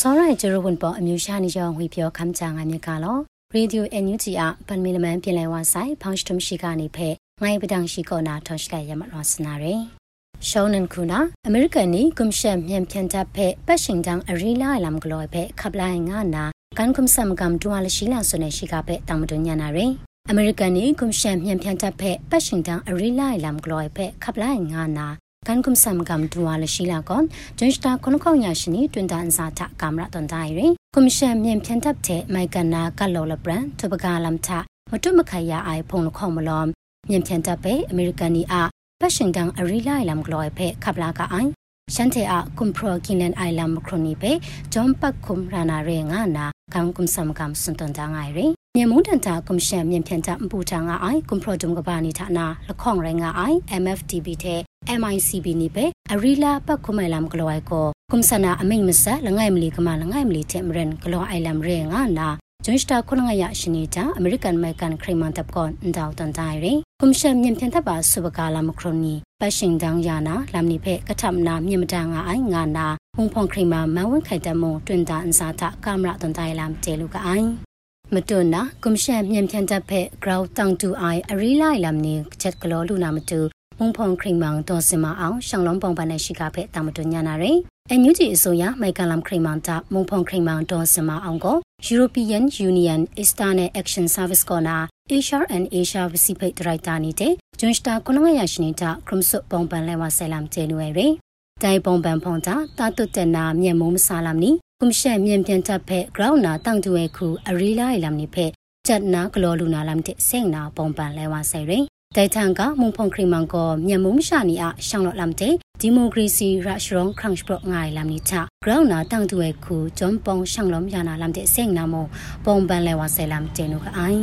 စောရိုင်ဂျရဝန်ပေါ်အမျိုးရှာနေကြောင်းဝေပြောခမ်းချာငါမြကလောရေဒီယိုအန်ယူဂျီအပန်မီလမန်ပြင်လဲဝါဆိုင်ဖောင်းစတုံရှိကနေဖဲငိုင်းပဒံရှိကောနာထောရှလိုက်ရမလောစနာရယ်ရှောင်းနန်ခုနာအမေရိကန်နီကွန်ရှန်မြန်ပြန်တပ်ဖဲပတ်ရှင်တန်းအရီလာလမ်ဂလောဖဲခပ်လိုက်ငါနာကန်ကွန်ဆမ်ကမ်ဒူဝါလရှိလာဆိုနေရှိကဖဲတမ်မတွညာနာရယ်အမေရိကန်နီကွန်ရှန်မြန်ပြန်တပ်ဖဲပတ်ရှင်တန်းအရီလာလမ်ဂလောဖဲခပ်လိုက်ငါနာ ကန်ကုမ်ဆမ်ကမ်ဒူဝါလရှိလာကွန်ဂျွန်စတာခုနခေါညာရှိနီတွင်တန်စာတာကင်မရာတွန်တိုင်းရင်ကွန်ရှင်မြန်ဖြန်တပ်တဲ့မိုင်ကန်နာကလောလဘရန်တပကလမ်တာမတုမခရအိုင်ဖုန်ခေါမလောမြန်ဖြန်တပ်ပဲအမေရိကန်နီအပတ်ရှင်ကန်အရီလိုက်လမ်ဂလောဖဲခပ်လာကအိုင်ရှန်တေအကွန်ပရိုကင်နန်အိုင်လမ်ခရိုနီပဲဂျွန်ပတ်ခုမ်ရာနာရေငါနာကန်ကုမ်ဆမ်ကမ်စွန်တန်တာငိုင်ရင် မြန်မုန်တန်တာကွန်ရှင်မြန်ဖြန်တာပူတာငါအိုင်ကွန်ပရိုဒုံကဘာနီထာနာလခေါင်ရငါအိုင် MFTB တဲ့ MICB နိပဲအရီလာပတ်ခုမိုင်လမ်ဂလောအိုင်ကိုကွန်ဆနာအမိတ်မဆလငိုင်မလီကမလငိုင်မလီတဲ့မရန်ဂလောအိုင်လမ်ရေငါနာဂျွန်စတာခုနငရရှိနေတာအမေရိကန်မိုင်ကန်ခရီမန်တပ်ကွန်အန်တောက်တန်တိုင်ရင်ကွန်ရှင်မြန်ပြန်တပ်ပါဆူပကာလာမခရိုနီပတ်ရှင်တန်းယာနာလမ်နိဖဲကထမနာမြင့်မတန်ငါအိုင်ငါနာဟုံဖုန်ခရီမာမန်ဝန်ခိုင်တမုံတွင်တာအန်စာတာကင်မရာတန်တိုင်လမ်တဲလူကအိုင် မတွနာကွန်ရှင်မြန်ပြန်တပ်ဖဲဂရောက်တောင်တူအိုင်အရီလိုက်လမ်နီချက်ကလောလူနာမတူမုံဖုံခရိမောင်တော်စင်မအောင်ရှောင်းလုံးပုံပန်းနဲ့ရှိကဖဲတာမတွညာနာရင်အန်ယူဂျီအစိုးရမိုက်ကလမ်ခရိမောင်တာမုံဖုံခရိမောင်တော်စင်မအောင်ကို European Union Eastern Action Service ကနာ Asia and Asia Pacific Director နေတဲ့ဂျွန်စတာကုနငရရှိနေတာခရမ်ဆုပုံပန်းလဲဝဆဲလမ်ကျေနွယ်ရယ်တိုင်ပုံပန်းဖုံတာတာတုတနာမြေမုံမဆာလမ်နီ ကွန်ရှက်မြန်ပြန်တပ်ဖဲ ground နာတန့်တူရဲ့ခုအရီလာလမ်နီဖဲချက်နာဂလောလူနာလမ်တဲ့စိန်နာပုံပန်းလဲဝဆဲရယ်တိုင်ထန်ကမုံဖုန်ခရီမန်ကိုမြန်မုံရှာနီအရှောင်းလော့လမ်တဲ့ဒီမိုကရေစီရရှရောင်းခရန့်စပရော့ငိုင်လမ်နီချဂရောင်းနာတန်တူရဲ့ခုဂျွန်ပုံရှောင်းလုံးယာနာလမ်တဲ့စိန်နာမပုံပန်လဲဝါဆဲလမ်တဲ့နုကအိုင်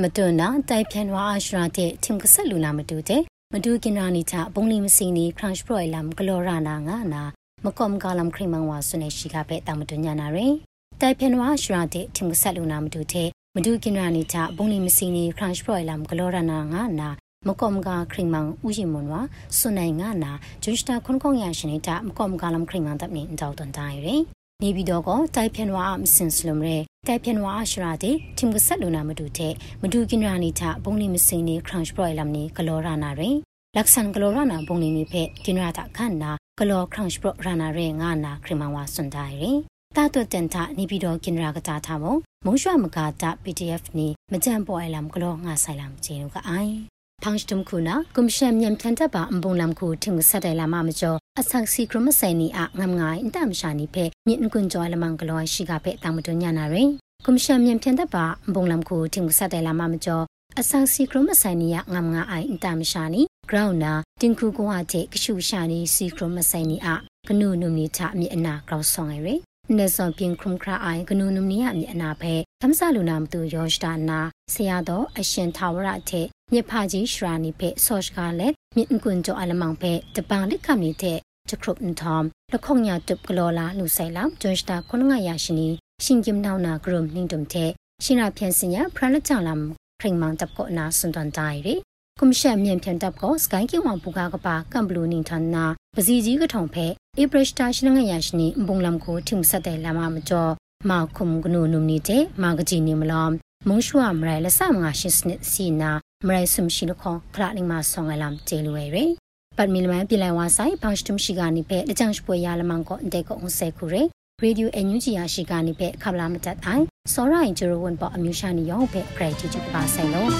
မတွနာတိုင်ဖြန်ဝါအရှရာတဲ့ထင်ကဆက်လူနာမတူတဲ့မတူကင်ရာနီချဘုံလီမစီနီခရန့်စပရော့လမ်ဂလောရာနာငါနာ မကောမ်ကလမ်ခရီမန်ဝါဆွနေရှိကပဲတာမတူညာနာရင်တိုင်ဖြန်ဝါအရှရာတဲ့ထင်ကဆက်လူနာမတူတဲ့မဒုကင်ရာနီချဘုံလီမစီနီခရန့်စပရိုလမ်ဂလောရနာငါနာမကောမကခရင်မန်ဥယီမွန်ဝါစွနိုင်ငါနာဂျွန်စတာခွန်ခွန်ရရှင်နေတာမကောမကလမ်ခရင်မန်တပ်နေတောက်တန်တိုင်းရယ်နေပြီးတော့ကတိုက်ဖြန်ဝါမစင်စလုံရဲတိုက်ဖြန်ဝါအရှရာတဲ့ထင်ကဆက်လူနာမတူတဲ့မဒုကင်ရာနီချဘုံလီမစီနီခရန့်စပရိုလမ်နီဂလောရနာရယ်လက်ဆန်ဂလောရနာဘုံလီမီဖက်ကင်ရာတာခန်နာ ဂလောခရန့်စပရိုရနာရဲငါနာခရင်မန်ဝါစွန်တိုင်းရယ်တာတွတန်တာနေပြီးတော့ကင်ရာကတာထားမမုံရွှမကာတာ PDF နီမကြံပေါ်အလမ်ကလောငါဆိုင်လမ်ကျေနုကအိုင်ဖောင်းစတမ်ခုနာကွန်ရှင်မြန်ဖြန်တပ်ပါအပုံလမ်ခုထင်ဆက်တယ်လာမမကျော်အဆက်စီကရမဆိုင်နီအငမ်ငိုင်းအတမရှာနီဖဲမြင့်ကွန်ကျော်လမန်ကလောရှိကဖဲတောင်မတွညာနာရင်ကွန်ရှင်မြန်ဖြန်တပ်ပါအပုံလမ်ခုထင်ဆက်တယ်လာမမကျော်အဆက်စီကရမဆိုင်နီအငမ်ငါအိုင်အတမရှာနီ ground na tinku ko ha che kshu sha ni si krom ma sai ni a knu nu ni tha mi ana ground song ai re နေဆောင်ပြင်ခုံခရာအိုင်ကနုနုနီယမြေအနာဖဲသမစလူနာမတူယောရှတာနာဆရာတော်အရှင်သာဝရတဲ့မြဖကြီးရှရာနီဖဲဆော့ရှ်ကလည်းမြင့်ကွန်ကျော်အလမောင်ဖဲတပန်လက်ခမီတဲ့ချခရုပ်န်ထမ်လခုံညာတုပ်ကလောလာလူဆိုင်လာဂျွန်စတာခုနငါရရှိနီရှင်ကင်နောင်နာဂရုမ်နင်းတုံတဲ့ရှင်နာဖြန်စင်ရဖရလက်ချောင်လမ်ခရင်မန်တပ်ကောနာစွန်တန်တိုင်ရီ ကွန်ရှင်မြန်ဖြန်တပ်ကောစကိုင်းကင်ဝံပူကားကပါကမ်ဘလူနင်းထန်နာပစီကြီးကထုံဖဲဧပရစတာရှင်ငရရှိနီဘုံလမ်ကိုထိမဆက်တဲ့လာမမကျော်မာခုံကနုနုနီတဲ့မာကကြီးနီမလမ်မုံရှွာမရိုင်လဆမငါရှစ်စနစ်စီနာမရိုင်ဆုံရှိလခေါခလာလင်းမဆောင်းအလမ်ကျေလွယ်ရယ်ပတ်မီလမန်ပြည်လိုက်ဝါဆိုင်ဘောင်စတုံရှိကနေပဲတကြံရှပွဲရလမန်ကိုအန်တဲကိုအုံဆဲခုရယ်ရေဒီယိုအန်ယူဂျီယာရှိကနေပဲခပ်လာမတတ်အိုင်စောရိုင်ဂျိုရဝန်ပေါ်အမျိုးရှာနေရောပဲဂရိတ်တီချူပါဆိုင်လို့